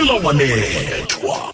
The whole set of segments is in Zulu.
kulawalethwa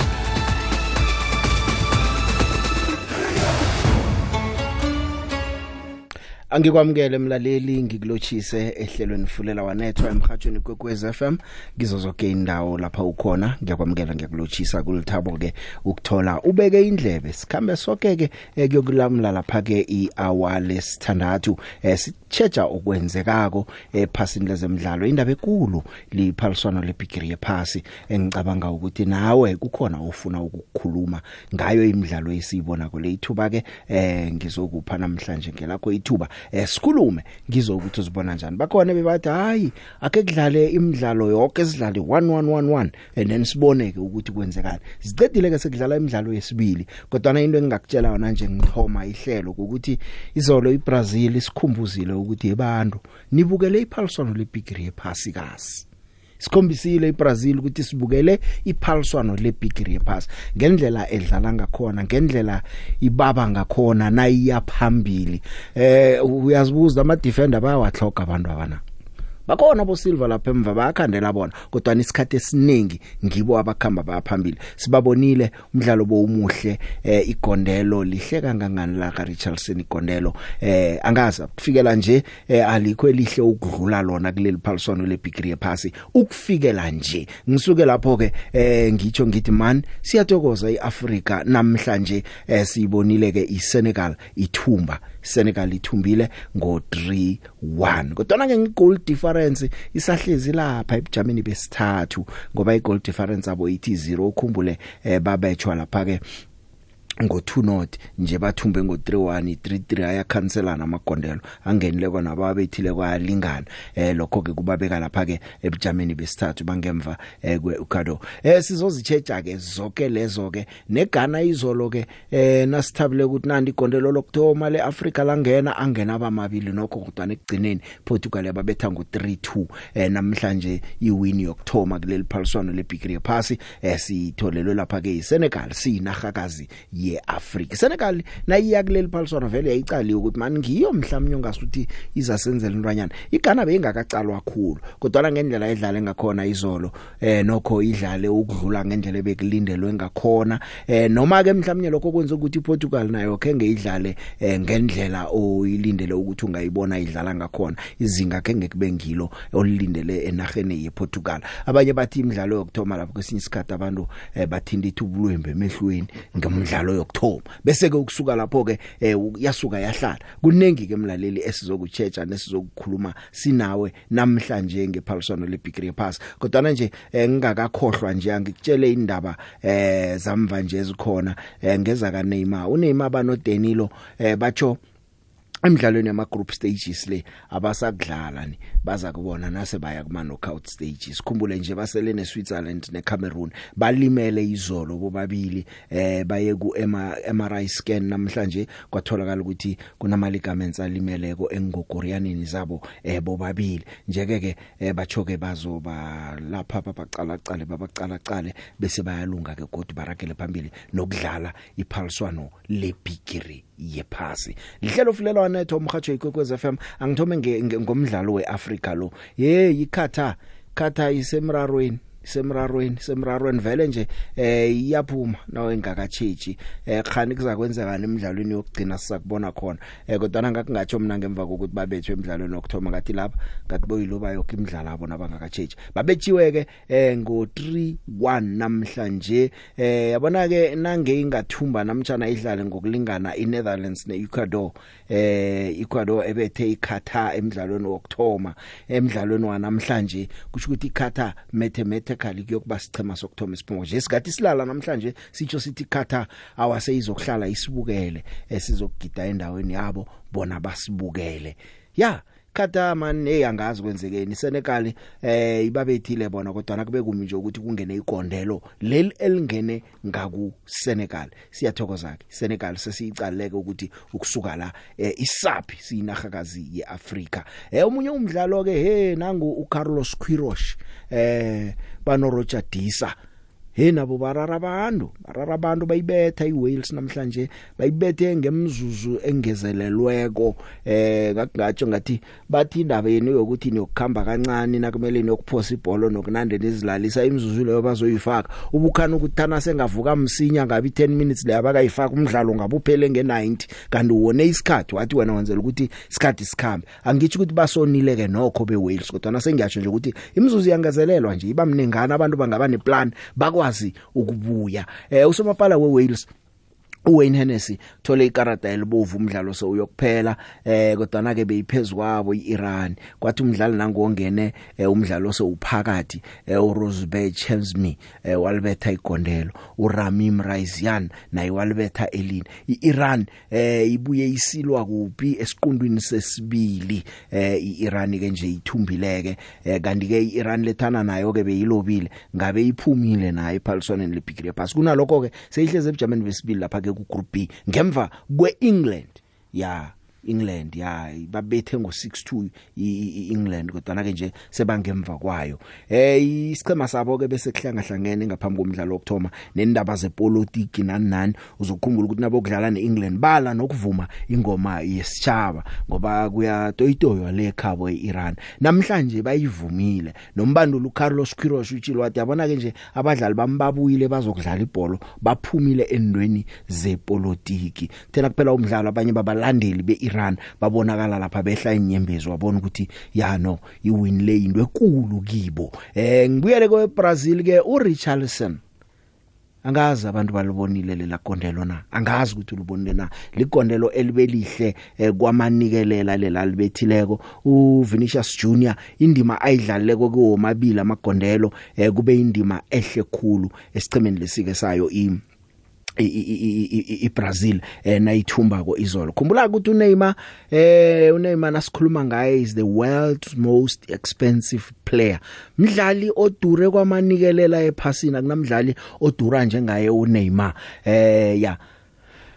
Angikwamukele mlaleli ngikulochise ehlelweni fulela wanethwa emhathweni kwekwez FM ngizo zonke indawo lapha ukhona ngiyakwamukela ngikulochisa kulithabo ke ukuthola ubeke indlebe sikhambe sonke ke eh, kuyokulamla lapha ke iawale sithandathu eh, sitshejja okwenzekako ephasini eh, lezemidlalo indaba enkulu liphaliswano lebigree yephasi engicabanga ukuthi nawe kukhona ufuna ukukhuluma ngayo imidlalo esiyibona ko lethuba ke eh, ngizokupha namhlanje ngelakho ithuba eh, sikhulume ngizokuthi uzibona njani bakhona bebathi hayi ake kudlale imidlalo yonke sidlale 1111 and then siboneke ukuthi kwenzekani sicedile ke sekudlala imidlalo yesibili kodwa into engingakutshela yona nje ngixhoma ihlelo ukuthi izolo iBrazil isikhumbuzile ukuthi abantu nibukele iPaulson Olympic rephasi kasi sikhombisile iBrazil ukuthi sibukele iphaliswano leBig Reapers ngendlela edlala ngakhona ngendlela ibaba ngakhona nayiyaphambili eh uyazibuza ama defender bayawathoka abantu abana bakona bo Silva lapha emva bayakhandela bona kodwa isikhathi esiningi ngibo abakhamba bayaphambili sibabonile umdlalo bowumuhle eh, igondelo lihle kangangani la ka Richardson igondelo eh angaza kufikela nje eh, alikho elihle ukudlula lona kuleli phaliswano lebigree phasi ukufikela nje ngisuke lapho ke eh ngitsho ngithi man siyatokoza iAfrika namhlanje eh, siyibonile ke iSenegal ithumba Senegal ithumbile ngo 3-1 kodwa ke ngegoal difference isahlezi lapha eGermany besithathu ngoba igoal difference abo ithi 0 ukhumbule eh, babetshwa lapha ke ngo2 not nje bathumbe ngo31 33 ayakhanselana amagondelo angenileko nababe ethile kwalingana eh lokho ke kubabeka lapha ke ebujameni besithathu bangemva eh kweukado eh sizozichecha ke zonke lezo ke negana izolo ke eh nasithabile ukuthi nandi igondelo lokthoma leAfrica langena angena abamabili nokho kodwa nekugcineni Portugal yababetha ngo32 eh namhlanje iwin yokthoma kuleli phaliswano leBig Three pass eh sitholelwe lapha ke iSenegal siyinahakazi yeAfrika Senegal nayiya kuleli phaliswano vele yayicali ukuthi man ngiyo mhlawumnye ongasuthi izasenzela intwanyana iGhana beyingakacalwa kakhulu kodwa ngendlela edlale ngakhona izolo eh nokho idlale ukudlula ngendlela ebekulindelwe ngakhona eh noma ke mhlawumnye lokho kwenza ukuthi iPortugal nayo ke ngeyidlale eh, ngendlela oyilindele ukuthi ungayibona idlala ngakhona izinga ke ngekube ngilo olilindele enarheni yePortugal abanye bathi imidlalo yokthoma lapho kwesinye isikhathi abantu eh, bathinda ithubulwe emehlweni ngemidlalo yokuthoma bese ke ukusuka lapho ke eh, yasuka yahlala kunengi ke mlaleli esizokuchecha nesizokukhuluma sinawe namhlanje ngephaliswano leBig Green Pass kodwa nje eh, ngingakakhohlwa nje angikutshele indaba eh, zamva nje ezikhona ngeza ka Neymar uNeymar bano Danilo bacho emidlalweni yama group stages le abasakudlala ni baza kubona nase baya kuma knockout stages khumbule nje basele ne Switzerland ne Cameroon balimele izolo bobabili eh baye ku MRI scan namhlanje kwatholakala ukuthi kunamaligaments alimeleko engogoriyanini zabo eh bobabili njeke ke eh, bachoke bazoba lapha babacala cale babacala cale bese bayalunga ke kodwa barakele phambili nokudlala iphaliswano lebigiri yephasi lihlelo fulelwana ethu umhajo ikwekwez FM angithome ngomdlalo weAfrica lo hey ikhatha khatha isemrarweni semrarweni semrarweni vele nje eh iyaphuma nawe engakachechi eh khani kuzakwenzekani emidlalweni yokugcina sisakubona khona eh kodwa ngakungatsho mina ngemva kokuthi babethwe emidlalweni okthoma ngathi lapha ngathi boyiloba yonke imidlalo abo nabangakachechi babetshiwe ke eh ngo 3-1 namhlanje eh yabona ke nange ingathumba namtjana idlale ngokulingana iNetherlands neEcuador eh Ecuador ebethe iQatar emidlalweni wokthoma emidlalweni wanamhlanje kusho ukuthi iQatar mathematically practically kuyokuba sichema sokuthoma isibongo nje sikade silala namhlanje sitsho sithi khatha awase izokuhlala isibukele esizokugida endaweni yabo bona basibukele ya yeah. Kataman hey angazi kwenzekeni Senegal eh ibabethile bona kodwa nakube kumi nje ukuthi kungene ikondelo leli elingene ngaku Senegal siyathokoza ke Senegal sesiyicaleke ukuthi ukusuka la eh, isaphi siyinahakazi yeAfrika eh umunye umdlalo ke he nangu uCarlos Quiroz eh banoroja disa he nabo barara abantu barara abantu bayibetha iWales namhlanje bayibethe ngemzuzu engezelelweko eh ngakungatsho ngathi bathi indaba yenu yokuthi niyokukhamba kancane nakumele niyokuphosa ibhola nokunandela izilalisa imzuzu leyo bazoyifaka ubukhana ukuthana sengavuka msinya ngabi 10 minutes leya bakayifaka umdlalo ngabuphele nge90 kanti wone isikhathi wathi wena wenzela ukuthi isikhathi sikhambe angithi ukuthi basonile ke nokho beWales kodwa nasengiyasho nje ukuthi imzuzu yangazelelwa nje iba mnengana abantu bangaba neplan bakwa akakwazi ukubuya eh usomapala we Wales uWayne Hennessy thole ikarata elibovu umdlalo so uyokuphela eh kodwa na ke beyiphezwawo iIran kwathi umdlali nangongene eh, umdlalo so uphakathi eh, uRosberg Chesmi eh, walbetha igondelo uRamim Raizian naye walbetha elini iIran eh, ibuye isilwa kuphi esiqundwini sesibili eh, iIran ke nje ithumbileke eh, kanti ke iIran lethana nayo ke beyilobile ngabe iphumile naye ephaliswaneni leBig Reapers kunalokho ke seyihleze ebuJamani besibili lapha ke ku Group B ngemva kweEngland ya England ya babethe ngo62 iEngland kodwa ke nje sebangemva kwayo eh isichema sabo ke bese kuhlanga hlangene ngaphambi komdlalo wokthoma nendaba zepolitiki nani nani uzokukhumbula ukuthi nabo kudlala neEngland bala nokuvuma ingoma yesichaba ngoba kuya toyitoyo lekhabo eIran namhlanje bayivumile nombandulu Carlos Queiroz utshilo wathi yabona ke nje abadlali bambabuyile bazokudlala ibhola baphumile endweni zepolitiki kuthela kuphela umdlalo abanye babalandeli beIran run babonakala lapha behla inyembezi wabona ukuthi ya no iwin le into ekulu kibo eh ngibuyele kwe Brazil ke uRichardson angazi abantu balibonile lela gondelo na angazi ukuthi ulibonile na ligondelo elibelihle eh, kwamanikelela lela libethileko uVinicius Junior indima ayidlaleko kuwomabili amagondelo eh, kube indima ehle khulu esiqhemeni lesike sayo imi iBrazil eh nayithumba ko izolo khumbula ukuthi uNeymar eh uNeymar nasikhuluma ngaye is the world's most expensive player mdlali odure kwamanikelela ephasini akunamdlali odura njengaye uNeymar eh yeah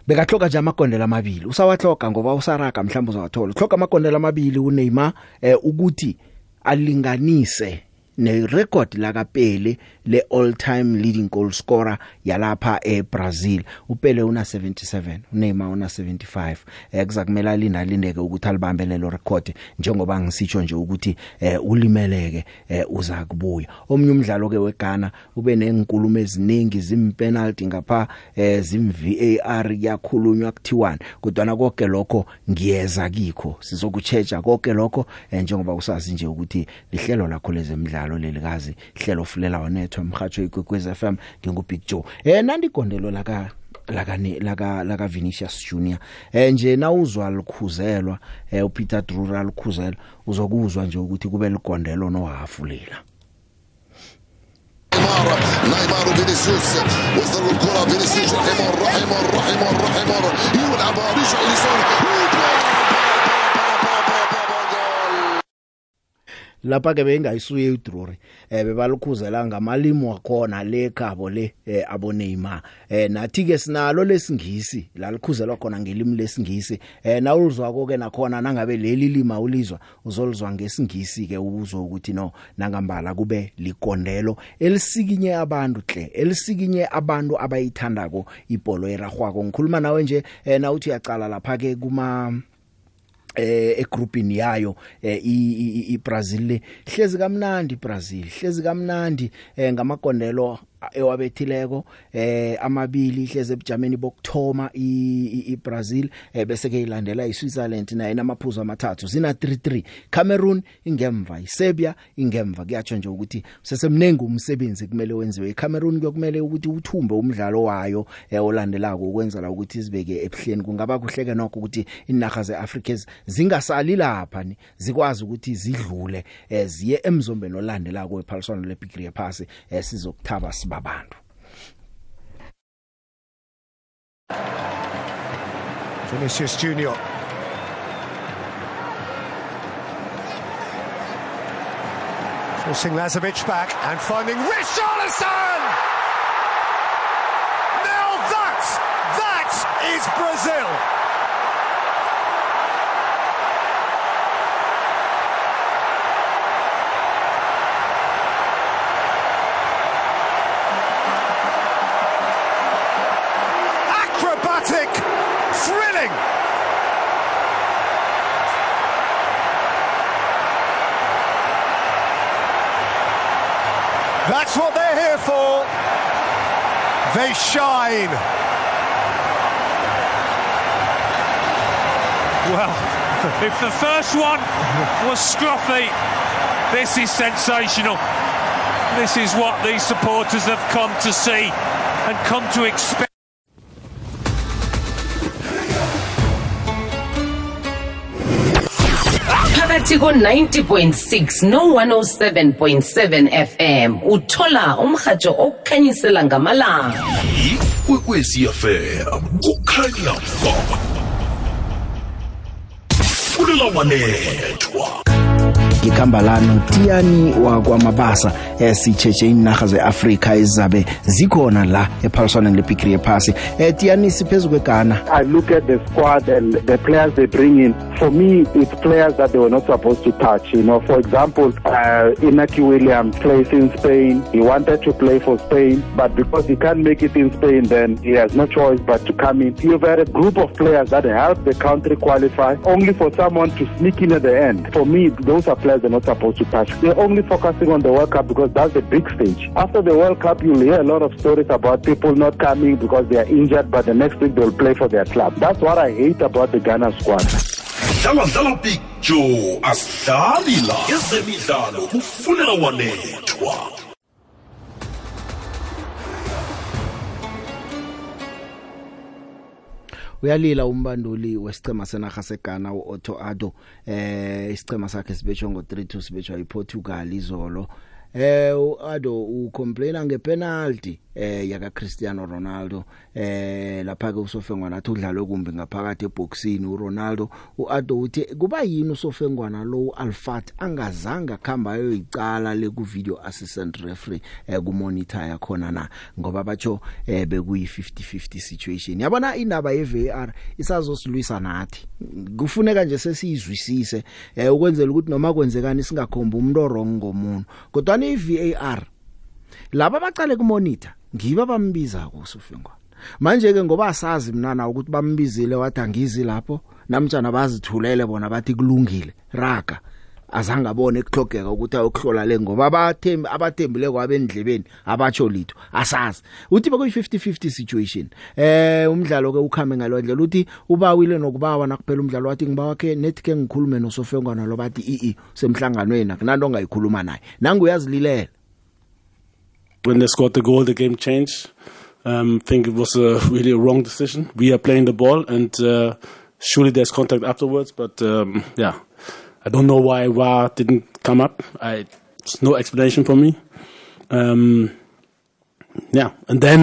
bekahloka nje amagondela amabili usawahloka ngoba usaraga mhlawumbe uzawathola hloka amagondela amabili uNeymar eh ukuthi alinganise nerecord la kaPele le all time leading goal scorer yalapha eBrazil uPele una 77 uNeymar una 75 ekuzakumela eh, linda lindeke ukuthi alibambe lelo record njengoba ngisitsho nje ukuthi eh, ulimeleke eh, uza kubuya omnye umdlalo ke weGhana ube nenkulumo eziningi zimpenalty ngapha zim VAR yakhulunywa kuthiwani kodwa konke lokho ngiyeza kikho sizokuchecha konke lokho njengoba kusazi nje ukuthi lihlelo lakho lezemidlalo lelikazi ihlelo fulela wanethu lo mhajo ikwekweza FM ngingubig joe eh nandigondelo la ka lakane laka laka Vinicius Junior eh nje nawuzwa likhuzelwa eh uPeter Drural likhuzelwa uzokuzwa nje ukuthi kube ligondelo nohafu lela Neymar نيمار فينيسيوس وصل الكرة فينيسيوس نيمار رحمه رحمه رحمه يلعبها رجع لسان lapha ke beyingayisuye eDrory eh bebalokhuzela ngamalimo wakhona le khabo le eh, aboneima eh nathi ke sinalo lesingisi lalikhuzelwa khona ngelimi lesingisi eh nawulizwa konke nakhona nangabe leli lima ulizwa uzolizwa ngesingisi ke ubuzwe ukuthi no nangambala kube likondelo elisikinye abantu hle elisikinye abantu abayithandako ipolo eragwa ngikhuluma nawe nje eh nawuthi uyacala lapha ke kuma eh egroupini yayo eh, iBrazil le hlezi kamnandi iBrazil hlezi kamnandi eh, ngamakondelo ewabethileko eh amabili ihleze ebujameni bokthoma iBrazil eh bese ke ilandela iSwitzerland naye namaphuzu amathathu zina 3-3 Cameroon ingemva iSerbia ingemva kuyacho nje ukuthi sesemnengi umsebenzi kumele wenziwe iCameroon kuyokumele ukuthi uthumbe umdlalo wayo eh olandelako ukwenzela ukuthi isibeke ebuhleni kungaba kuhleke nokho ukuthi inaga zeAfrica zingasali lapha ni zikwazi ukuthi zidlule eh ziye emzombeni olandelako ePaulson leBigria pass eh sizokuthaba babantu Vinicius Junior forcing Lazovic back and finding Richarlison now that that is Brazil They shine. Well, if the first one was scruffy, this is sensational. This is what these supporters have come to see and come to expect. phakathi ko-90.6 no-107.7 fm uthola umhatsho okukhanyisela ngamalanga ikwekwecfm kukhanya ba fulela wanethwa ngekambalano tiyani wakwamabasa um sitshetshe iinarha ze-afrika ezizabe zikhona la ephaliswana lebhigiri yephasi um eh, tiyani siphezu kwegana i look at the squad and the players they bring in for me it's players that they were not supposed to touch you know for example uh, inaki williams plays in spain he wanted to play for spain but because he can't make it in spain then he has no choice but to come in you've had a group of players that help the country qualify only for someone to sneak in at the end for me those are players guys are not supposed to touch. We're only focusing on the World Cup because that's the big stage. After the World Cup, you'll hear a lot of stories about people not coming because they are injured, but the next week they'll play for their club. That's what I hate about the Ghana squad. dlala dlala picture asidlali la ezemidlalo kufuneka wanethwa uyalila umbanduli wesicema senaga seGhana uOtto Addo eh isicema sakhe sibetshwa ngo32 sibetshwa yiPortugal izolo eh uAddo ucomplaina ngepenalty eh yaka Cristiano Ronaldo eh lapha ke usofengwana athi udlala okumbi ngaphakathi eboxini uRonaldo uAdo uthi kuba yini usofengwana lo Alfat angazanga khamba ayoyicala le ku video assistant referee eh ku monitor yakhona na ngoba batho eh bekuyi 50-50 situation yabona indaba ye VAR isazosilwisa nathi kufuneka nje sesizwisise eh ukwenzela ukuthi noma kwenzekani singakhomba umuntu wrong ngomuntu kodwa ni VAR laba bacale ku monitor ngiba bambiza kusufingwa manje ke ngoba asazi mina na ukuthi bambizile wathi angizi lapho namtjana bazithulele bona bathi kulungile raga azange abone ekhlogeka ukuthi ayokuhlola le ngoba abathembi abathembile kwabe endlebeni abatsho litho asazi uthi bekuyi 50-50 situation eh umdlalo ke ukhame ngalondlela uthi ubawile nokubawa nakuphela umdlalo wathi ngibawa ke net ke ngikhulume nosofengwana lobathi ii semhlanganweni akunanto ongayikhuluma naye nangu uyazilela when they scored the goal, the game changed. I um, think it was a really a wrong decision. We are playing the ball, and uh, surely there's contact afterwards. But um, yeah, I don't know why VAR didn't come up. I, it's no explanation for me. Um, yeah, and then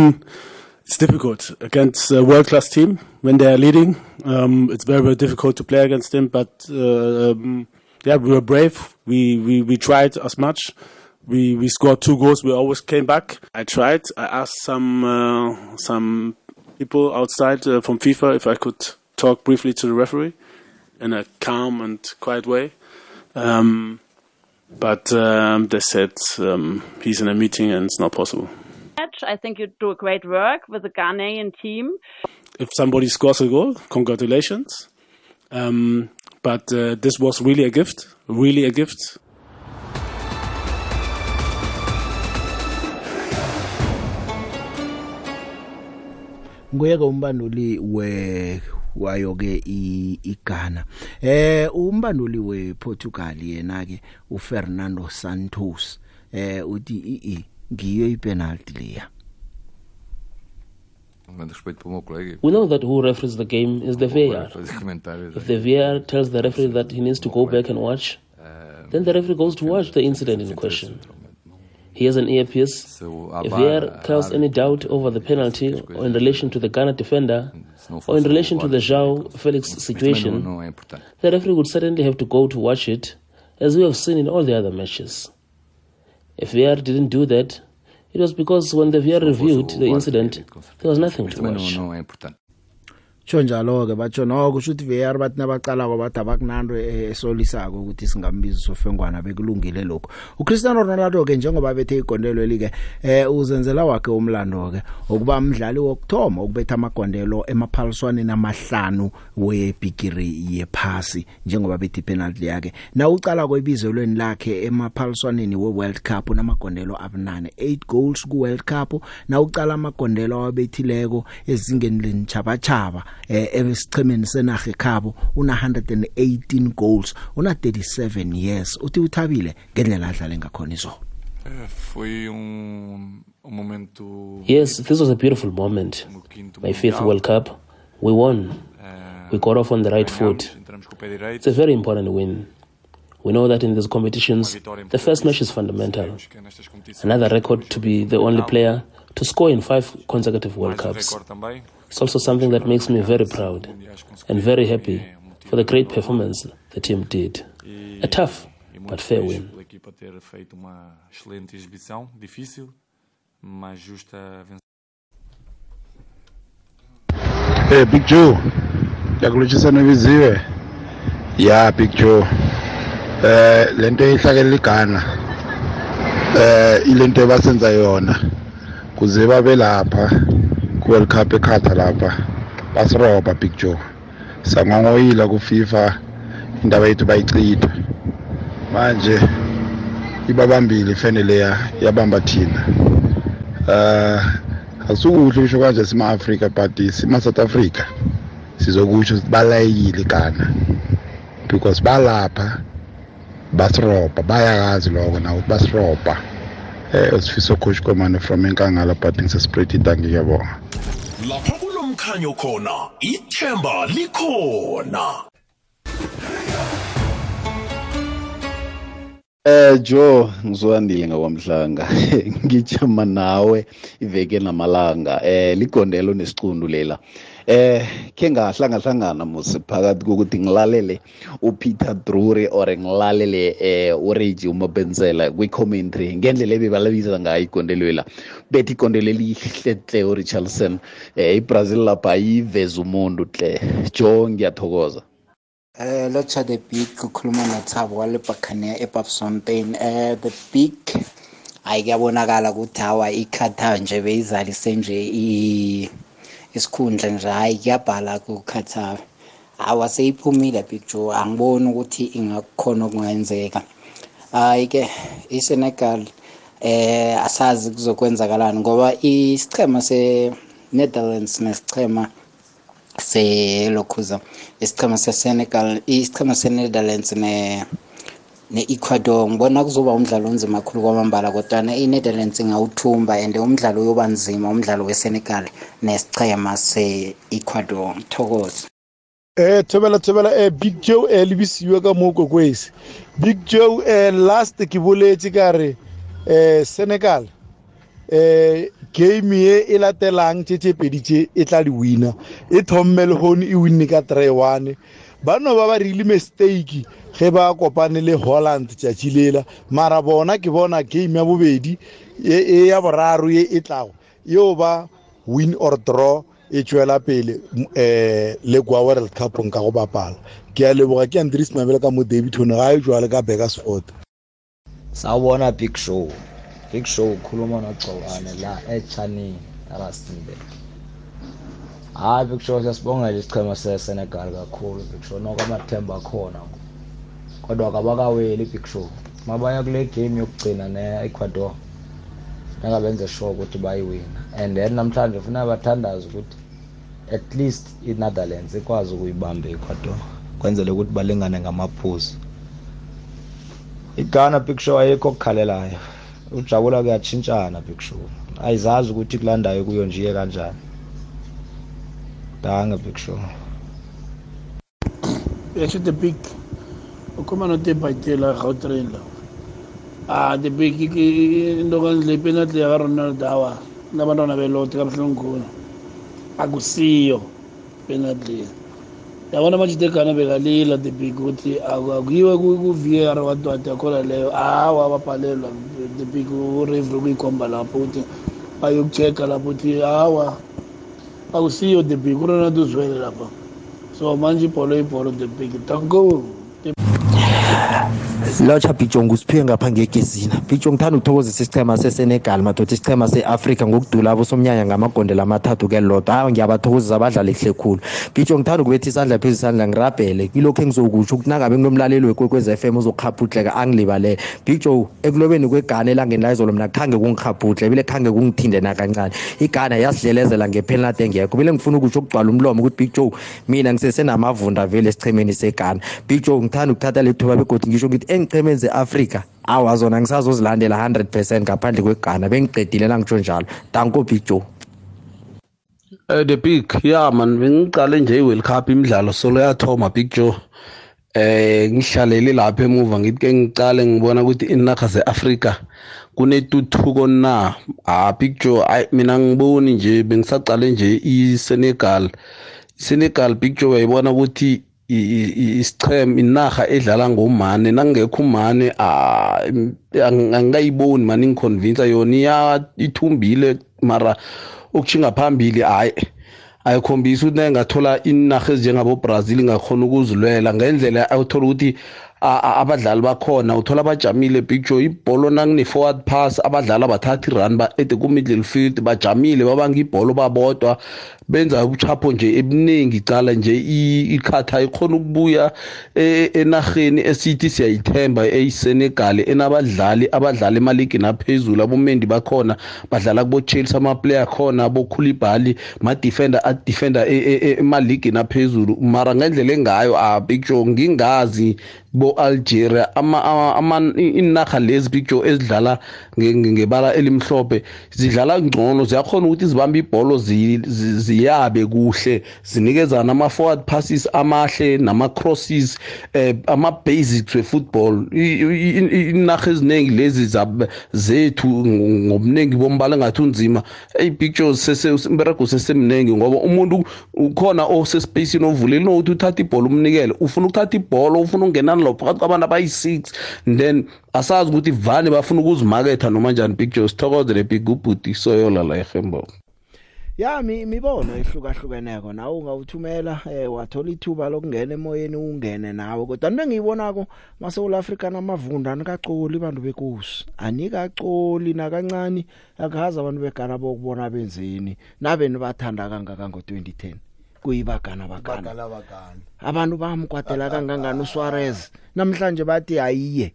it's difficult against a world-class team when they are leading. Um, it's very very difficult to play against them. But uh, um, yeah, we were brave. We, we we tried as much. we we scored two goals. We always came back. I tried. I asked some uh, some people outside uh, from FIFA if I could talk briefly to the referee in a calm and quiet way. Um, but um, they said um, he's in a meeting and it's not possible. I think you do a great work with the Ghanaian team. If somebody scores a goal, congratulations. Um, but uh, this was really a gift, really a gift. nguyeke umbanduli we wayo ke iGhana eh umbanduli wePortugal yena ke uFernando Santos eh uthi ii ngiyo ipenalty leya We know that who referees the game is the VAR. If the VAR tells the referee that he needs to go back and watch, then the referee goes to watch the incident in question. Here's an ear piece. Uh, If VAR uh, casts any doubt over the penalty or in relation to the Ghana defender or in relation to the João Felix situation, the referee would certainly have to go to watch it, as we have seen in all the other matches. If VAR didn't do that, it was because when the VAR reviewed the incident, there was nothing to watch. Chonjalo ke batho noko kusho ukuthi VR bathi nabaqala kwabathi abakunando eh, esolisako ukuthi singambiza sofengwana bekulungile lokho. UChristiano Ronaldo ke njengoba bethe igondelo like eh uzenzela wakhe umlando ke ukuba umdlali wokthoma ukubetha amagondelo emaphaliswane namahlanu webigiri yephasi njengoba bethi penalty yakhe. Na uqala kwebizelweni lakhe emaphaliswaneni weWorld Cup namagondelo abunane 8 goals kuWorld Cup na uqala amagondelo awabethileko ezingeni lenchaba chaba eh, ebesichemeni senaga ekhabo una 118 goals una 37 years uthi uthabile ngendlela adlale ngakhona izolo eh, foi um um momento Yes, this was a beautiful moment. My fifth World Cup. We won. Eh, we got off on the right foot. It's a very important win. We know that in these competitions, the first match is fundamental. Another record to be the only player to score in five consecutive World Cups. It's also something that makes me very proud and very happy for the great performance the team did. E a tough e but fair win. Hey, Big Joe, ngiyakulotshisa nebiziwe ya Big Joe eh lento eyihlakela igana eh ilento ebasenza yona kuze babe lapha ku-world cup ekhada lapha basiroba big joe sangangoyila kufifa indaba yethu bayicitha manje ibabambile ifanele yabamba thina uh ah, asukuhle usho kanje sima-afrika but sima-south africa sizokusho balayile kana because balapha basirobha bayakazi loko nawo ukuthi basirobha eh usifiso coach komane from enkangala but ngisespread idangi yabonga lapho kulomkhanyo khona ithemba likhona Eh Jo ngizwandile ngakwamhlanga ngijama nawe iveke namalanga eh ligondelo nesiqundu lela eh ke ngahlangahlangana musi phakathi kokuthi ngilalele upeter drury or ngilalele eh ureji umabenzela kwi-commentary ngendlela ebebalabiza ngayo igondelo la bethi igondelo elihlehle urichardson eh ibrazil lapha ayiveza umuntu hle jo ngiyathokoza Uh, eh, lotsha the big ukhuluma nothabo walebhakhaniya ebabsompen um uh, eh, the big hayi kuyabonakala ukuthi hawa ikhatha nje beyizalise nje isikhundla nje hhayi kuyabhala kukhathala awa seyiphumile big joe angiboni ukuthi ingakukhona okungenzeka hhayi-ke isenegal eh asazi kuzokwenzakalani ngoba isichema se-netherlands nesichema selokhuza isichema sesenegal isichema se-netherlands ne ne-Ecuador ngibona kuzoba umdlalo onzima kakhulu kwamambala kodwana i-Netherlands ingawuthumba and umdlalo uyoba nzima umdlalo we-Senegal nesichema se-Ecuador thokoza Eh thobela thobela eh Big Joe eh lebisiwe ka mo kokwesi Big Joe eh last ke boletse ka re eh Senegal eh game ye e latelang tshetsepedi tse e tla di wina e thomme le hone e winne ka 3-1 ba no ba ba rile mistake ge ba kopane le holland tšatši lela mara bona ke bona game ya bobedi e, e ya boraro ye e tlago yeo ba win or draw e tswela pele um le kwa world cupong ka go bapala ke a leboga ke andres mabele ka mo davidton ga e jwale ka bakersford sawubona big show big show ukhuluma nogxobane la echanini rustenburg hayi big show siyasibongela isichema sesenegal kakhulu big show noko amathemba akhona kodwa kabakaweli ibig show mabaya kule game yokugcina ne-ecuador funeka benze sure ukuthi bayiwina and then namhlanje funeka bathandaze ukuthi at least inetherlands ikwazi ukuyibamba i-ecuador kwenzele ukuthi balingane ngamaphuzu igana big show ayikho okukhalelayo ujabula kuyatshintshana big show ayizazi ukuthi kulandayo kuyo nje iye kanjani Danke, Big Show. Ek sê die big. Hoekom nou te by te la goutrein la. Ah, die big ki ndogan lepena te agarona dawa. Nabantwana belote kabuhlungu khona. Akusiyo penalty. Yabona manje degana bekalila the big ukuthi akuyiwe ku-VR wadwadi yakhona leyo hawa ababhalelwa the big urevery ukuyikhomba lapho ukuthi bayokuchecka lapho ukuthi hawa au sio depuis kuna na tu suele la pa so manji polo i polo depuis ki tango lotsha bhijong usiphiwe ngapha ngegezina bhijong ngithanda ukuthokozisa isichema sesenegal madoda isichema se-afrika ngokudula abosomnyanya ngamagondelo amathathu kelilodwa hayi ngiyabathokozisa abadlala kuhle khulu bhijong ngithanda ukubetha isandla phezu isandla ngirabhele kilokhu engizokutsho ukuthi nangabe nginomlaleli wekwekwez f m uzokhabhutleka angilibalele big joe ekulobeni kwegana elangeni layizolo mina khange kungikhabhutle bile khange kungithinde nakancane igana yasidlelezela ngephenalty engekho bile ngifuna ukutsho ukugcwala umlomo ukuthi big joe mina ngisesenamavunda vele esichemeni segana big joe ngithanda ukuthatha le thuba begodi ngisho ngithi iy'cheme ze-afrika awa zona ngisazozilandela 100 percent ngaphandle kwegana bengiqedile la ngitsho njalo danko big joe Uh, the big yeah man bengiqale nje i-world cup imidlalo solo yathoma big joe eh ngihlalele lapha emuva ngithi ke ngicale ngibona ukuthi inarha ze-afrika kunetuthuko na ah big joe ayi mina ngiboni nje bengisaqale nje isenegal isenegal big joe uyayibona ukuthi isicheme inaha edlala ngomane nangekho umane angikayiboni mani ngiconvince yona ithumbile mara ukuchinga phambili hayi ayikhombisa ukuthi nengathola inaha ezinjengabobrazil ingakhona ukuzilwela ngendlela uthola ukuthi abadlali bakhona uthola bajamile picture ibholo nakune-forward pass abadlali abathathi run ba-ede ku-middle field bajamile babanga ibholo babodwa benza ubuchapho nje ebuningi icala nje ikhatha ikhona ukubuya e, enaheni esithi siyayithemba eSenegal enabadlali abadlala emaligini aphezulu abomendi bakhona badlala kubo Chelsea ama player khona bo Koulibaly ma defender at defender emaligini e, e, aphezulu mara ngendlela engayo a ah, picture ngingazi bo Algeria ama ama inaga lezi picture ezidlala ngebala elimhlophe zidlala ngcono ziyakhona ukuthi zibambe ibhola zi ziyabe kuhle zinikezana ama forward passes amahle nama crosses eh ama basics we football inaga eziningi lezi zethu ngomningi bombala ngathi unzima hey pictures sese umberego sesemningi ngoba umuntu ukhona ose space inovulile nokuthi uthatha ibhola umnikele ufuna ukuthatha ibhola ufuna ungenani lo phakathi kwabantu abayi6 then asazi ukuthi vani bafuna ukuzimaketha noma njani pictures thokozele big ubhuti soyola la ehembo ya imibono ehlukahlukeneko nawe ungawuthumela eh wathola ithuba lokungena emoyeni ungene nawe kodwa into engiyibonako maSouth Africa namavunda anikacoli abantu bekusi anikacoli nakancane akahaza abantu begarabo ukubona benzini nabeni bathanda kangaka ngo2010 kuyibagana bagana abantu bamkwatela kangangani uSuarez namhlanje bathi ayiye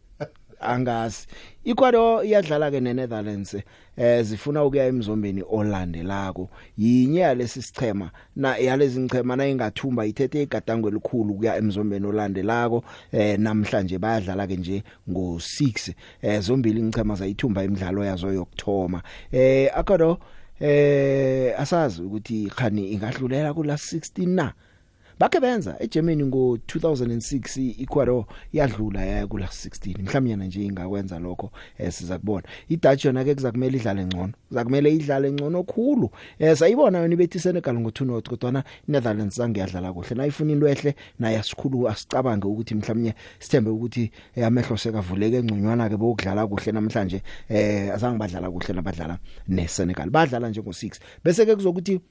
angazi ikwado iyadlala ke neNetherlands eh zifuna ukuya emzombeni olandelako yinya lesisichema na yalezi ngichema na ingathumba ithethe igadango elikhulu kuya emzombeni olandelako eh namhlanje bayadlala ke nje ngo6 eh zombili ngichema zayithumba imidlalo yazo yokthoma eh akado eh asazi ukuthi khani ingadlulela kula 16 na bakhe benza eGermany ngo2006 iEcuador yadlula yaya kula 16 mhlawumnyana nje ingakwenza lokho eh, siza kubona iDutch yona ke kuzakumele idlale ngcono kuzakumele idlale ngcono khulu eh, sayibona yona ibethi Senegal ngo2-0 kodwa na Netherlands zange yadlala kuhle nayifuna into ehle naye asikhulu asicabange ukuthi mhlawumnye sithembe ukuthi eh, amehlo sekavuleke engcunywana ke bokudlala kuhle namhlanje eh azange badlala kuhle nabadlala neSenegal badlala njengo6 bese ke kuzokuthi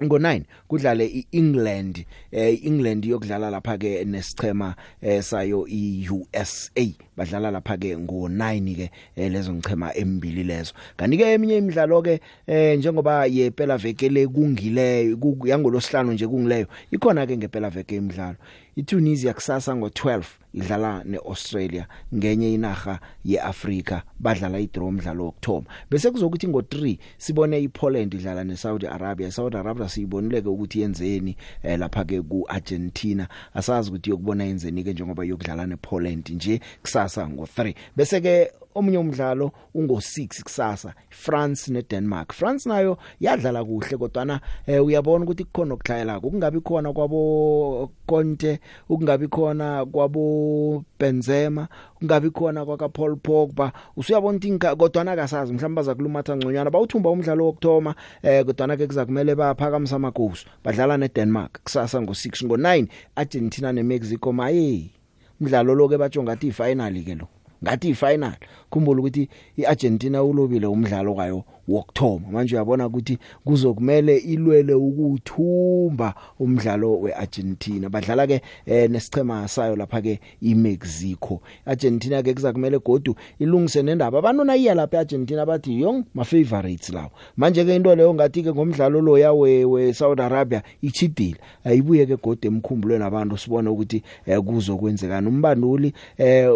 ngo9 kudlale iEngland eh England yokudlala lapha ke nesichema eh, sayo iUSA badlala lapha ke ngo9 ke eh, lezo ngichema emibili lezo kanike eminye imidlalo ke eh, njengoba yepela vekele kungileyo yangolosihlanu nje kungileyo ikhona ke ngepela veke imidlalo iTunisia kusasa ngo12 idlala neAustralia ngenye inaga yeAfrika badlala idraw umdlalo wokthoma bese kuzokuthi ngo3 sibone iPoland idlala neSaudi Arabia Saudi Arabia siyibonileke ukuthi yenzeni eh, lapha ke kuArgentina asazi ukuthi yokubona yenzeni ke njengoba yokudlala nePoland nje kusasa ngo3 bese ke omunye umdlalo ungo6 kusasa France neDenmark France nayo yadlala kuhle kodwa na eh, uyabona ukuthi kukhona okudlayela kungabi khona kwabo Conte ukungabi khona kwabo Benzema kungabi khona kwaqa Paul Pogba usuyabona inkinga kodwa nakasazi mhlawumbe bazakulumatha ngconywana bawuthumba umdlalo wokthoma eh kodwa ke kuzakumele baphakamisa amagoals badlala neDenmark kusasa ngo6 ngo9 Argentina neMexico maye umdlalo lo ke bajonga athi final ke lo ngathi ifinal khumbula ukuthi iArgentina ulobile umdlalo kwayo wokthoma manje uyabona ukuthi kuzokumele ilwele ukuthumba umdlalo weArgentina badlala ke eh, nesichema sayo lapha ke iMexico Argentina ke kuzakumele godu ilungise nendaba abantu nayiya lapha eArgentina bathi yong ma favorites lawo manje ke into leyo ngathi ke ngomdlalo lo yawe weSaudi Arabia ichidile ayibuye ke godu emkhumbulweni abantu sibone ukuthi eh, kuzokwenzekani umbanduli eh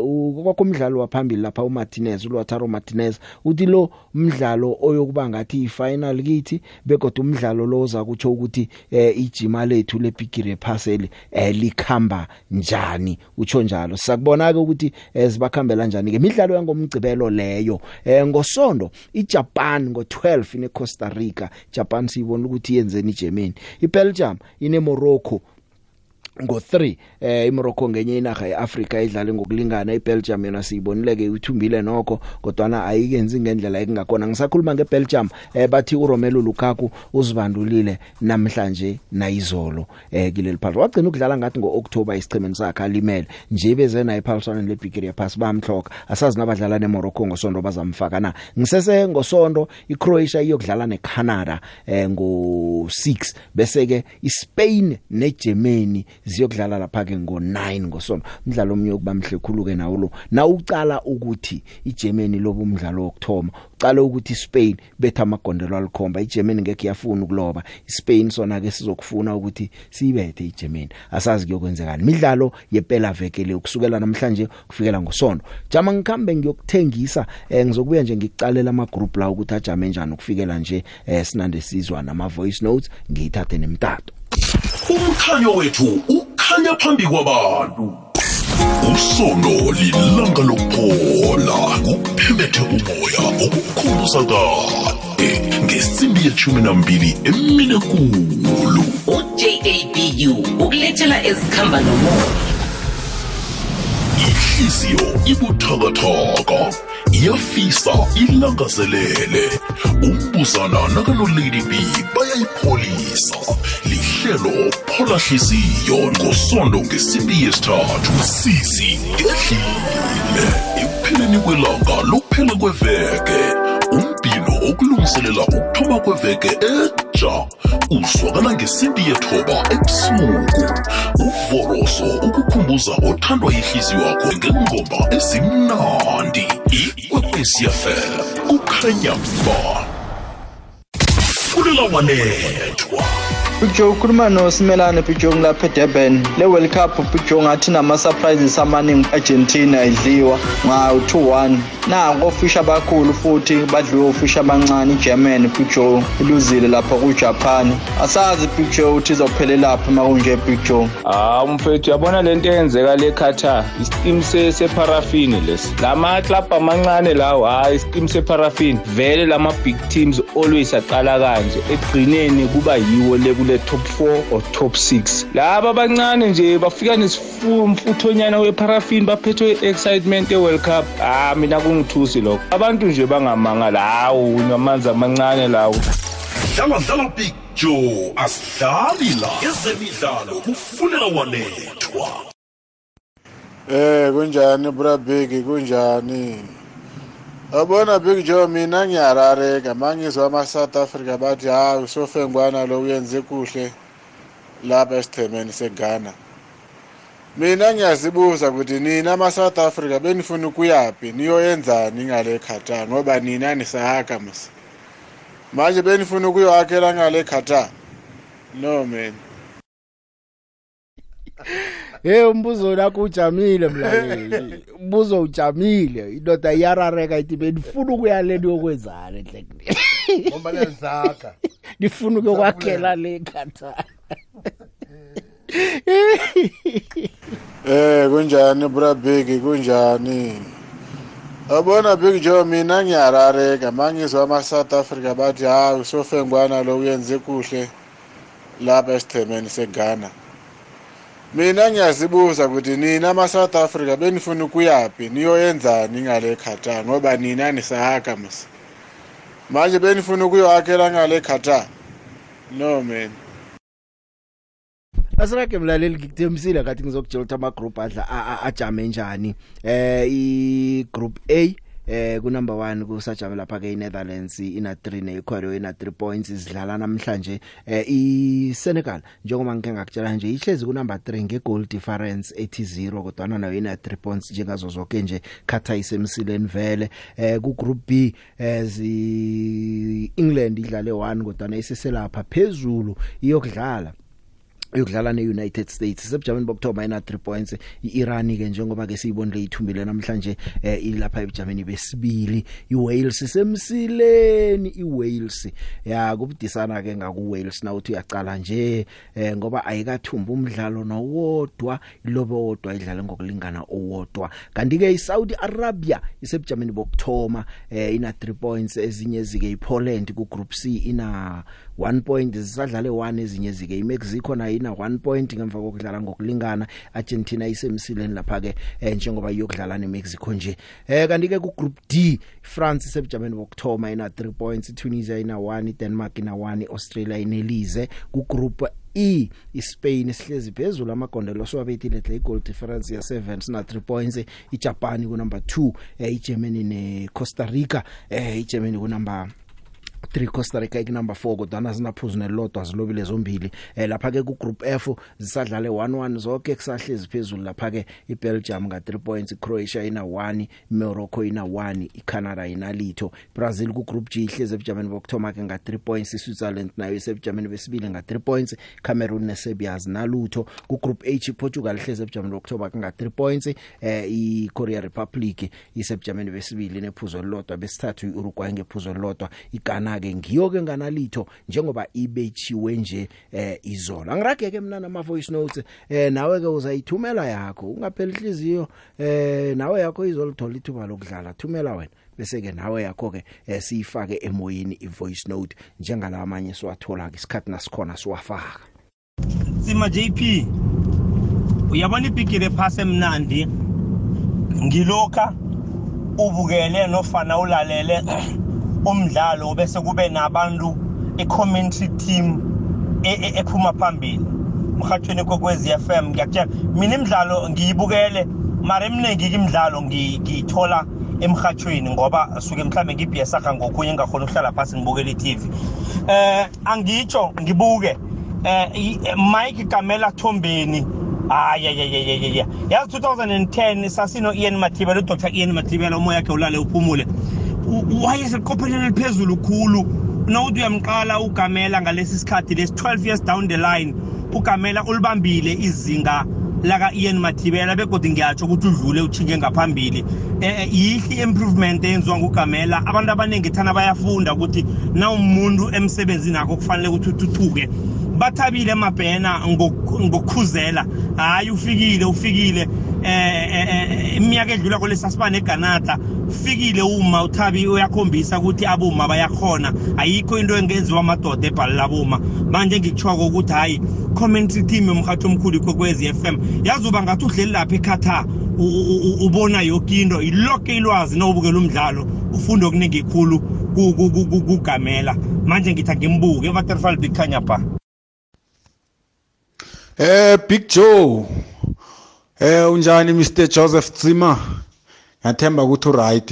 kwakomdlalo waphambili lapha uMartinez uLautaro Martinez uthi lo mdlalo oyo yokuba ngathi ifinal kithi bekodwa umdlalo lo uza kutsho ukuthi eh, ijima lethu lebigire phaseli eh, likhamba njani utsho njalo sakubona ke ukuthi sibakhambela eh, kanjani ke imidlalo yangomgcibelo leyo ngosonto iJapan ngo12 ine Costa Rica Japan siyibona ukuthi yenzeni iGermany iBelgium ine Morocco ngo3 eh iMorocco ngenye inaga eAfrica idlale ngokulingana iBelgium yona siyibonile ke uthumbile nokho kodwa na ayikenzi ngendlela ekungakona ngisakhuluma ngeBelgium eh bathi uRomelu Lukaku uzibandulile namhlanje nayizolo eh kileli phalo wagcina ukudlala ngathi ngoOctober isichimeni sakhe alimele nje beze naye ephaliswaneni leBigree yaphasi bamhloka asazi nabadlala neMorocco ngosonto bazamfaka na ngisese ngosonto iCroatia iyokudlala neCanada eh ngo6 bese ke iSpain neGermany ziyokudlala lapha ke ngo9 ngosonto umdlalo omnye ukubamhle khulu ke nawo lo na uqala ukuthi iGermany lobo umdlalo wokthoma uqala ukuthi iSpain betha amagondelo alikhomba iGermany ngeke yafuna ukuloba iSpain sona ke sizokufuna ukuthi siyibethe iGermany asazi kuyokwenzekani midlalo yepela vekele ukusukela namhlanje kufikela ngosonto jama ngikhambe ngiyokuthengisa eh, ngizokubuya nje ngikucalela ama group la ukuthi ajame njani ukufikela nje eh, sinande sizwa nama voice notes ngiyithathe nemtato umkhanyo wethu ukhanya phambi kwabantu usondo lilanga lokuphola kuphembethe umoya okukhulusa kade ngesimbi yeshumi nambili emine kulu ujabu ukulethela ezikhamba nomoya ihliziyo ibuthakathaka iyafisa ilangazelele umbuzana nakalolady b bayayipholisa lihlelo pholahliziyo ngosondo ngesibi yesithathu sisi ngedlile ekupheleni kwelanga lokuphela kweveke ukulungiselela ukuthoma kweveke etsha uzwakala ngesindi yethoba ebusuku uvoroso ukukhumbuza othandwa yihliziyo yakho ngengoma ezimnandi ikwekwesiafel kukhanya ba kulelawanethwa Pujong ukhuluma noSimelane Pujong lapha eDurban le World Cup Pujong athi nama surprises amaningi Argentina idliwa ngawo 2-1 nango ofisha abakhulu futhi badliwe ofisha abancane iGermany Pujong iluzile lapha kuJapan asazi Pujong uthi izophelela lapha makunje Pujong ah umfethu uyabona lento eyenzeka le Qatar isitim separafini lesi lama club amancane lawo hayi isitim separafini vele lama big teams always aqala kanje egcineni kuba yiwo le le top 4 or top 6 laba abancane nje bafika nesifumfuthonyana weparafini baphethwe excitement e-world cup ah mina kungithusi lokho abantu nje bangamangala hawu namanzi amancane lawo dlala dlala big joe asidlali la ezemidlalo kufuneka wanethwa eh kunjani brabeki kunjani yabona big joe mina ngiyarareka mangizwa ama-south africa bathi hayi usofengwana lo uyenze kuhle lapha esithemeni seghana mina ngiyazibuza ukuthi nina ama-south africa benifuna ukuyaphi niyoyenzani ngale qatar ngoba nina nisahaka mas manje benifuna ukuyoakhela ngale qatar no man hey umbuzo lakho ujamile mlaleli umbuzo ujamile indoda iyarareka ithi bendifuna ukuya le niyokwenzana enhlekile ngoba lenzakha ndifuna ukuyokwakhela le nkathala eh kunjani brabheki kunjani abona big joe mina ngiyarareka mangizwa ama-south africa bathi hayi usofengwana lo uyenze kuhle lapha esithemeni seghana mina ngiyazibuza ukuthi nina ama-south africa benifuna ukuyaphi niyoyenzani ngale qatar ngoba nina nisahakha mas manje benifuna ukuyohakhela ngale qatar no man asirage mlaleli ngikuthembisile ngathi ngizokujela ukuthi amagroup adla ajame njani um igroup a eh ku number 1 kusajama lapha ke iNetherlands ina 3 neEcuador ina 3 points idlala namhlanje eh iSenegal njengoba ngike ngakutshela nje ihlezi ku number 3 ngegoal difference ethi 0 kodwa nayo ina 3 points njengazo zonke nje khatha isemsileni vele eh ku group B ezi eh, England idlale 1 kodwa nayiseselapha phezulu iyokudlala uyokudlala neUnited States sebujameni bokuthoba ina 3 points iIran ke njengoba ke siyibonile ithumbile namhlanje eh, ilapha ebujameni besibili iWales semsileni iWales ya kubudisana ke ngaku Wales nawuthi uyacala nje eh, ngoba ayikathumba umdlalo nowodwa ilobo wodwa idlale ngokulingana owodwa kanti ke iSaudi Arabia isebujameni bokuthoba eh, ina 3 points ezinye zike iPoland ku group C ina 1 point zisadlale 1 ezinye zike iMexico nayo Argentina 1 point ngemva kokudlala ngokulingana Argentina isemsileni lapha ke eh, njengoba iyokudlala neMexico nje eh kanti ke ku group D France sebujameni bokthoma ina 3 points Tunisia ina 1 Denmark ina 1 Australia inelize ku group E iSpain isihlezi phezulu amagondelo sobethile le goal difference ya 7 sina 3 points iJapan ku number 2 eh, iGermany neCosta Rica eh iGermany ku number 3 Costa Rica ikunumber 4 kodwana zinaphuzu nelodwa zilobile zombili eh lapha ke ku group F zisadlale 1-1 zonke kusahlezi phezulu lapha ke iBelgium ka 3 points Croatia ina 1 Morocco ina 1 iCanada ina litho Brazil ku group G ihlezi ebujameni bokthoma ke nga 3 points iSwitzerland nayo isebujameni besibili nga 3 points Cameroon neSerbia zinalutho ku group H Portugal ihlezi ebujameni bokthoma ke nga 3 points eh iCorea Republic isebujameni besibili nephuzu elilodwa besithathu iUruguay ngephuzu elilodwa iGhana khona ke ngiyoke nganalitho njengoba ibethiwe nje eh, izolo angirage ke mina nama voice notes eh, nawe ke uzayithumela yakho ungapheli inhliziyo eh, nawe yakho izolithola ithuba lokudlala thumela wena bese ke nawe yakho ke eh, siyifake emoyeni ivoice note njengalamanye siwathola ke isikhathi nasikhona siwafaka Sima JP uyabona ibhigire phase emnandi ngilokha ubukele nofana ulalele umdlalo bese kube nabantu e-commentary team e-, e-, ephuma phambili mhathweni kokwezi FM ngiyakutshela mina imidlalo ngiyibukele mara eminingi imidlalo ngiyithola emhathweni ngoba suke mhlambe ngibhiyasaga ngokunye ngakhona ukuhlala phansi ngibukele i-TV eh angitsho ngibuke eh Mike Kamela Thombeni ayayayayaya yazi 2010 sasino Ian Mathibela uDr Ian Mathibela umoya wakhe ulale uphumule wayeseqopheleni eliphezulu khulu nokuthi uyamqala ugamela ngalesi sikhathi lesi 12 years down the line ugamela ulibambile izinga laka-ian mathibela begodi ngiyatsho ukuthi udlule utshinge ngaphambili um e-, e, yihle i-improvement eyenziwa ngugamela abantu abaningi thana bayafunda ukuthi nawumuntu emsebenzini akho kufanele ukuthi uthuthuke bathabile mabhena ngokukhuzela hhayi ufikile ufikile um iminyaka edlula kolesi asibane eganata ufikile uma uthabi uyakhombisa ukuthi abuma bayakhona ayikho into engenziwa amadoda ebhalela abuma manje ngikuchoko ukuthi hayi commentary team yomhathi omkhulu ikwekwezi FM yazuba ngathi udleli lapha eqatar ubona yonke into ilonke ilwazi nobukela umdlalo ufunde okuningi khulu kugamela manje ngithi angimbuke ewaterfall big khanya ba eh big joe eh unjani mr joseph zima ngathemba ukuthi uright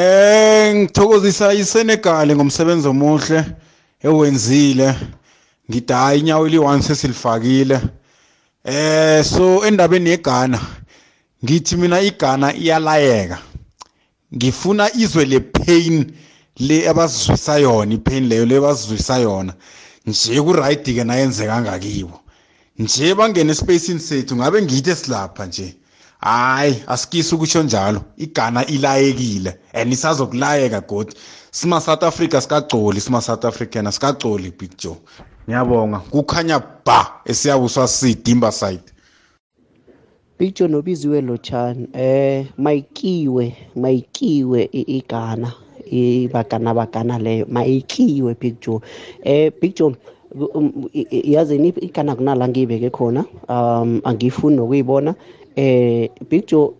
eh ngithokozisa iSenegal ngomsebenzi omuhle ewenzile ngithi hayi inyawo eli-1 sesilifakile eh so endabeni yeGhana ngithi mina iGhana iyalayeka ngifuna izwe le pain le abazizwisa yona ipain leyo le bazizwisa yona nje ku-right-ke nayenzeka ngakibo nje bangena espacini sethu ngabe ngiyithe silapha nje hayi asikisi ukutsho njalo igana ilayekile and isazokulayeka godi sima south africa sikagcoli sima south african asikagcoli big joe ngiyabonga kukhanya ba esiyabuswa sidimba side big joe nobiziwe lotshani eh mayikiwe mayikiwe igana ibagana bagana leyo mayikiwe big joe eh big joe um, yazi igana kunala ngiyibeke khona um angifuni nokuyibona eh big joe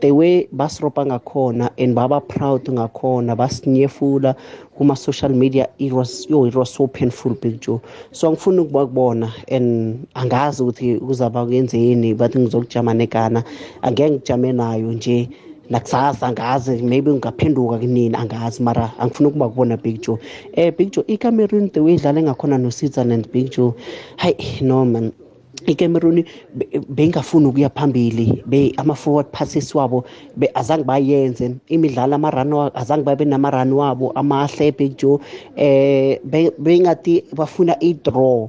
the way basiropa ngakhona and baba proud ngakhona basinyefula kuma-social media it was, yo, it was so painful big joe so angifuni ukuba kubona and angazi ukuthi kuzaba kuyenzeni bathi ngizokujama nekana angeke ngijame nayo nje nakusasa angazi maybe ngingaphenduka kunini angazi mara angifuni ukuba kubona big joe um eh, big joe icameroon the way idlale ngakhona no-switzerland big joe hayi no man iCameroon bengafuni ukuya phambili be ama forward passes wabo be azange bayenze imidlalo ama run azange babe nama run wabo amahle bejo eh bengathi bafuna i draw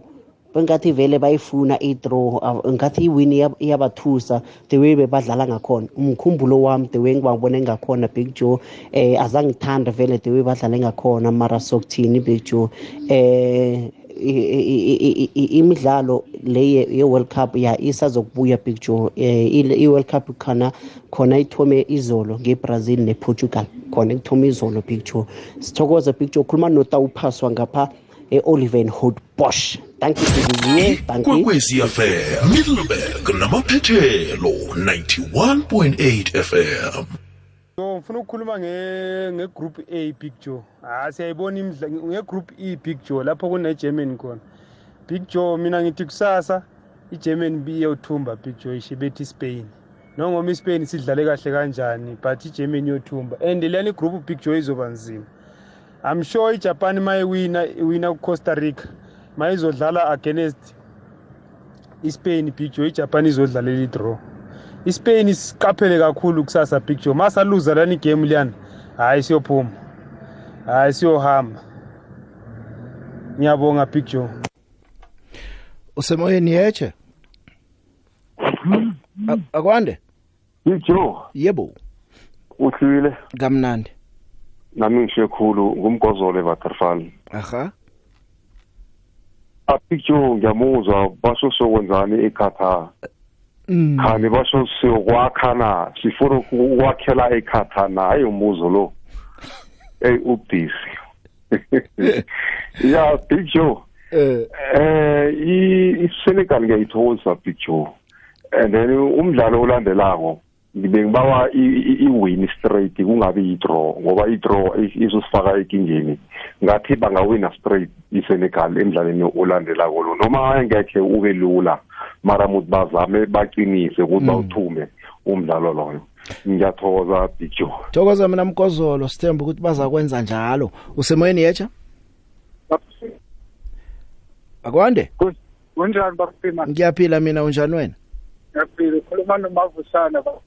bengathi vele bayifuna i draw ngathi iwin iyabathusa the way bebadlala ngakhona umkhumbulo wami the way ngibabone ngakhona big joe eh azangithanda vele the way badlale ngakhona mara sokuthini big joe eh imidlalo le ye-world cup ya isazokubuya picture eh, i-world cup khona khona ithome izolo ngebrazil neportugal khona ithome izolo picture sithokoza picture khuluma notawuphaswa ngapha e-oliven hood bosh tankiiziyekwezi fm middleburg namaphethelo 91.8 fm so ngifuna ukukhuluma ngegroup a big joe ha ah, siyayibona imidla ngegroup e big joe lapho kunegermany khona big joe mina ngithi kusasa igermany biyothumba big joe ishibethi ispain nongoma ispain sidlale kahle kanjani but igermany iyothumba and leyani igroup big joe izoba nzima i'm sure ijapan mayiwina iwina kucosta rica mayizodlala against ispain big joe ijapan izodlalela idraw ispain isiqaphele kakhulu kusasa picture masaluza lana igame liyana hhayi siyophuma hhayi siyohamba ngiyabonga picture usemoyeni yetshe akwande ijo yebo uthile kamnandi nami ngishe khulu ngumgozolo evaterfan aha apicture ah, ngiyamuzwa basho sokwenzani eqatar khani mm. basho siyokwakha na sifuna ukwakhela ekhatha naye umuzo lo eyi ubhisi ya big joe um eh. eh, isenegal ngiyayithokoza big joe and then umdlalo olandelako bengibawa iwin straight kungabi i-draw ngoba i-draw izosifaka enkingeni ngathi bangawina straight isenegal emdlalweni olandelako lo noma engekhe ube lula mara muthi bazame baqinise ukuthi hmm. bawuthume umdlalo loyo ngiyathokoza bijo thokoza mina mkozolo sithemba ukuthi baza kwenza njalo usemoyeni yetsha akwande kunjani bakuphima ngiyaphila mina unjani wena ngiyaphila ukhuluma nomavusana baba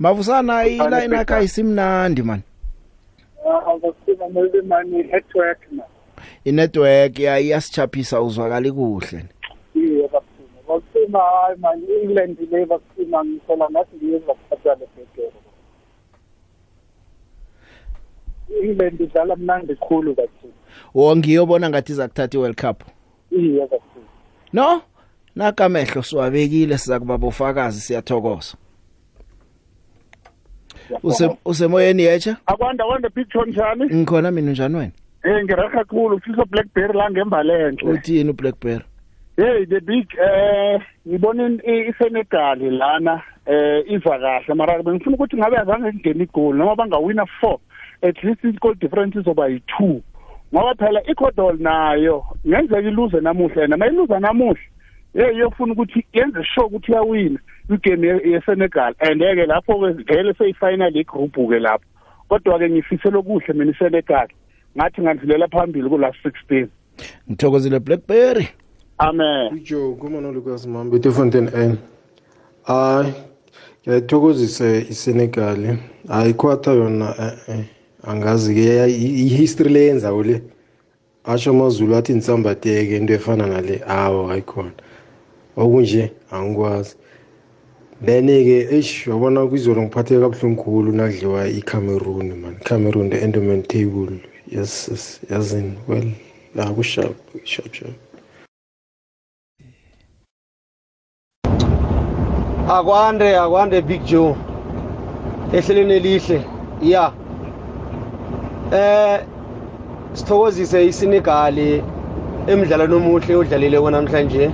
mavusana iline akha isimnandi man ah, awukusiba nale mani network na inetwork iyasichaphisa uzwakala kuhle yebo bakusima hayi man England le bakusima ngisola ngathi ngiyeza kuphathwa lebhedero England idlala mnandi khulu kakhulu wo ngiyobona ngathi iza kuthatha iWorld Cup iye kakhulu no nakamehlo siwabekile siza kuba bofakazi siyathokoza Use usemoyeni yetsha? Akwanda wena picture njani? Ngikhona mina njani wena? Eh ngiraha kakhulu ufisa Blackberry la ngembalenhle. Uthini uBlackberry? Hey the big eh ngibone iSenegal lana eh iva kahle mara bengifuna ukuthi ngabe azange ngene igol noma bangawina 4 at least i-goal difference izoba yi2 ngoba phela iCodol nayo ngenzeka iluze namuhla yena mayiluza namuhla eyofuna ukuthi yenze sure ukuthi iyawina igame yesenegal and-ke lapho-ke vele seyifinal igroupu-ke lapho kodwa-ke ngifisele okuhle mina isenegal ngathi ngandlulela phambili kula 16 ngithokozile blackberry amen ujo kumanolukas mambe tefontein n hayi ngiyayithokozise isenegal hayi iquata yona e-e angazi-ke i-history le yenzawo le asho amazulu athi nisambadeke into efana nale awo hayikhona okunje angikwazi then-ke eish wabona kwizolo ngiphatheke kabuhlungu khulu nakudliwa icameroon man cameroon the endoman table yes yes yazin well la kushap shap shap akwande akwande big joe ehleleni elihle ya eh sithokozise iSenegal emidlalweni omuhle odlalile konamhlanje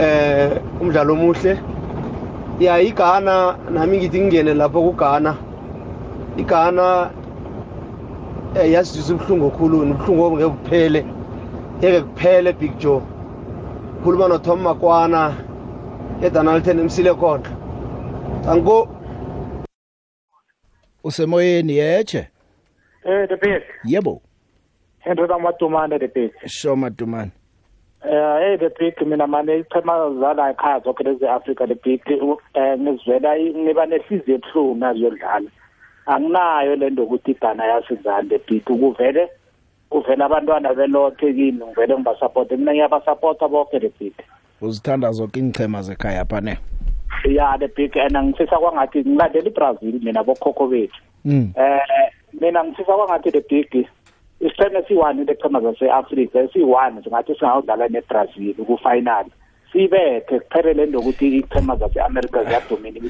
eh umdlalo omuhle ya iGhana nami ngithi ngingene lapho kuGhana iGhana eh yasizwe ubuhlungu khulu ubuhlungu obunge kuphele yeke kuphele Big Joe khuluma noThom Makwana eDonaldton emsile khona ango usemoyeni yeche eh the big yebo hendoda madumane the big sho madumane Eh the eh, big mina manje ichema zala ekhaya zonke lezi Africa the big eh ngizwela niba nehliziyo ebuhlungu nazo yodlala. Anginayo lento ukuthi igana yasizana the big kuvele kuvela abantwana belothe kimi ngivele ngibasupport mina ngiyabasupport bonke the big. Uzithanda zonke ingchema zekhaya phane. Yeah the big and ngifisa kwangathi ngilandela iBrazil mina bokhokho bethu. Mm. Eh mina ngifisa kwangathi the big isiqeme esiyi-one leqhema zase-afrika esiyi-one singathi singayodlala nebrazil kufinali sibethe kuphelele lokuthi ichema zase-america ziyadomini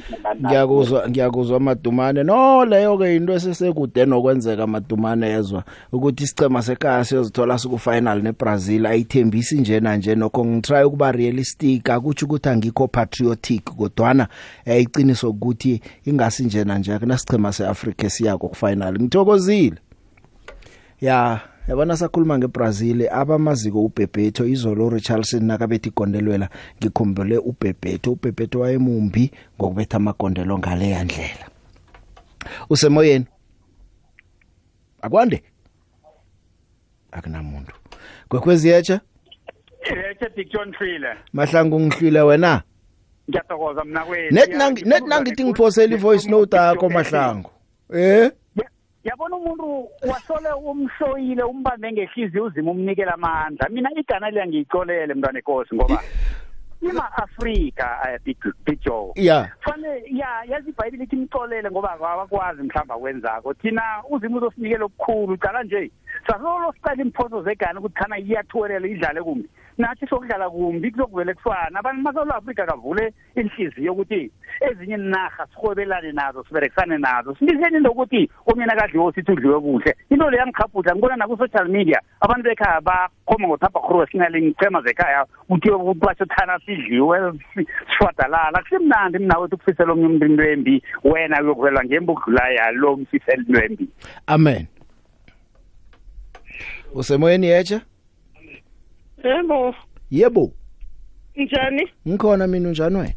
ngiyakuzwa ngiyakuzwa madumane no leyo-ke into esesekude nokwenzeka madumane yezwa ukuthi isichema sekhaya siyozithola siku-final nebrazil ayithembisi njena nje nokho ngitry ukuba realistic akutsho ukuthi angikho patriotic kodwana eh, iqiniso ukuthi ingasi njena nje akunasichema se-afrika esiyako kufinal ngithokozile ya yabona sakhuluma ngeBrazil abamaziko uBebetho izolo Richardson nakabethi igondelwela ngikhumbule uBebetho uBebetho wayemumbi ngokubetha amagondelo ngale yandlela usemoyeni akwande akunamuntu kwekwezi yetsha yetsha Dickson Hlile mahlangu ngihlile wena ngiyathokoza mina kwethu net nangithi ngiphosela ivoice note yakho mahlangu eh yabona umuntu wasole umhloyile umbambe ngehliziyo uzima umnikela amandla mina igana liya ngiyicolele mntwana enkosi ngoba ima-afrika eh, bijo ya fane ya yazi ibhayibile ithi imcolele ngoba abakwazi mhlawumbe akwenzako thina uzima uzosinikela obukhulu cala nje sasolo siqala imphoso zegana ukuthi khana iyathuwelela idlale kumbi nathi sokudlala kumbi kuzokuvele kufana abantu masolo afrika kavule inhliziyo yokuthi ezinye inarha sihwebelane nazo siberekisane nazo sibizeni into yokuthi omnyena kadliwo sithi udliwe kuhle into leyo yangikhabhudla ngibona naku-social media abantu bekhaya bakhoma ngothaphakhruwa sinaleni chema zekhaya kuthiwe ukuthi basho thana sidliwe sishwadalala kusemnandi mnawethu ukufisela omnye umntu into embi wena uyokuvelwa ngemba ukudlula yalo mfisela into embi amen Usemoyeni yetsha? Yebo. Yebo. Njani? Ngikhona mina unjani wena?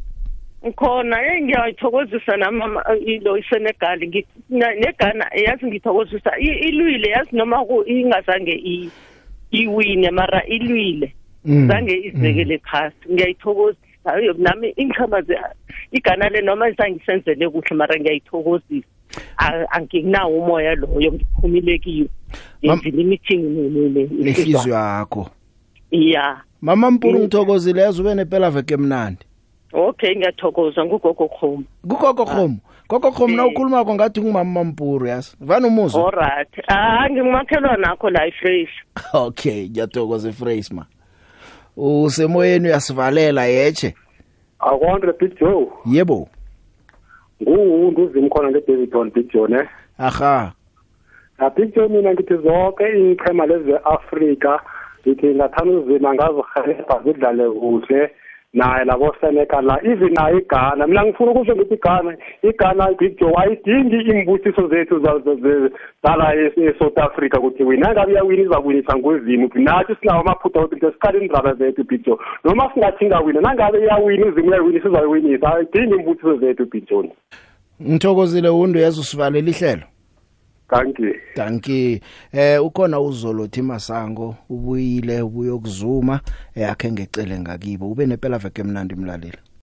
Ngikhona, hey ngiyayithokozisa namama ilo iSenegal ngineGhana yazi ngithokozisa ilwile yazi noma ingazange i iwine mara ilwile. Mm, Zange mm. izekele phasi. Ngiyayithokozisa nami inqhamaze igana le noma isangisenzele kuhle mara ngiyayithokozisa. Anginawo umoya loyo ngiphumile kiyo. ngimithing nenhliziyo yakho yeah mama mpuru ngithokozile ube nepela veke mnandi okay ngiyathokoza ngugogo khomo gugogo ah. khomo gogo khomo na eh. ukhuluma ko ngathi ngumama mpuru yas vana umuzwa alright ah ngimakhelwa nakho la ifresh okay ngiyathokoza ifresh ma usemoyeni uyasivalela yeche akwandre big joe yebo ngu unduzimkhona le davidon big joe ne aha ngabhiktshe mina ngithi zonke iy'chema lezi ze-afrika ngithi ngathanda uzima ngazihelebha zidlale kuhle naye labo Senegal la even naye igana mina ngifuna ukusho ukuthi igana igana big joe ayidingi imbusiso zethu zala e- e-south africa ukuthi wina ngabe iyawina izakwinisa ngozimu nathi sinawo amaphutha ukuthi nto siqale indaba zethu big joe noma singathi ingawina nangabe iyawina izimu iyawinisa izayiwinisa ayidingi imbusiso zethu big joe ngithokozile undo yazi usivalela ihlelo Dankie. Dankie. Eh ukhona uzolothi masango ubuyile ubuyokuzuma yakhe eh, ngecele ngakibo ube nepela veke emnandi mlaleli.